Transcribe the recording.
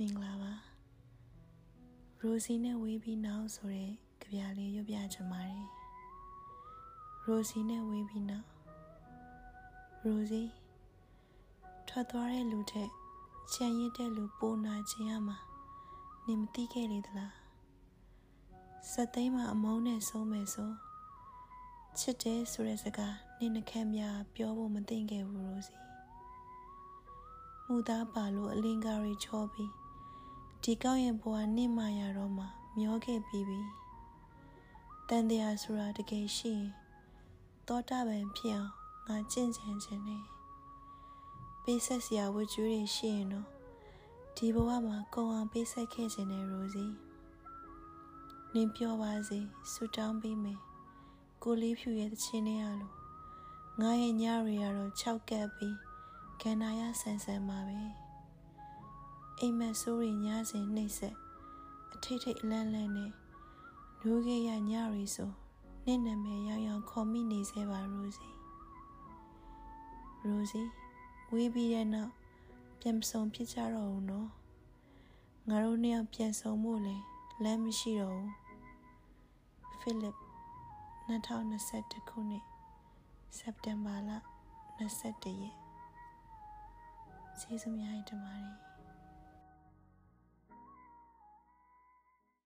မင်္ဂလာပါရိုစီနဲ့ဝေးပြီးနောက်ဆိုတဲ့ကြပြလေးရွတ်ပြချင်ပါတယ်ရိုစီနဲ့ဝေးပြီးနောက်ရိုစီထွက်သွားတဲ့လူတဲ့ချန်ရစ်တဲ့လူပိုနာခြင်းရမှာနင်မသိခဲ့လေသလားစက်သိမ်းမှာအမုန်းနဲ့ဆုံးမယ်ဆိုချစ်တယ်ဆိုတဲ့စကားနင်နှခမ်းများပြောဖို့မသိခဲ့ဘူးရိုစီမူသားပါလို့အလင်္ကာရီချောပြီး ဒီကောက်ရဲ့ဘဝနစ်မာရတော့မှမျောခဲ့ပြီးပြီတန်တရားဆိုတာတကယ်ရှိရင်သောတာပန်ဖြစ်အောင်ငါကြင့်ကြံခြင်းနဲ့ပေးဆက်စရာဝတ်ကြွေးတွေရှိရင်တော့ဒီဘဝမှာကုံအောင်ပေးဆက်ခဲ့ခြင်းနဲ့ရိုစီနင်ပြောပါစေဆူတောင်းပေးမယ်ကိုလေးဖြူရဲ့တခြင်းနဲ့ရလို့ငါရဲ့ညတွေကတော့၆ကပ်ပြီးကန္နာရဆန်ဆန်ပါပဲ အိမ်မက်ဆိုးတွေညစဉ်နှိမ့်ဆက်အထိတ်ထိတ်အလန့်လန့်နဲ့နူးခဲ့ရညရီဆိုနင့်နာမည်ရောင်ရောင်ခေါ်မိနေစေပါရိုစီရိုစီဝေးပြီးတဲ့နောက်ပြန်ဆုံဖြစ်ကြတော့ဦးနော်ငါတို့နှစ်ယောက်ပြန်ဆုံဖို့လဲလမ်းမရှိတော့ဘူးဖိလစ်2021ခုနှစ်စက်တင်ဘာလ21ရက်ကျေးဇူးများတင်ပါတယ်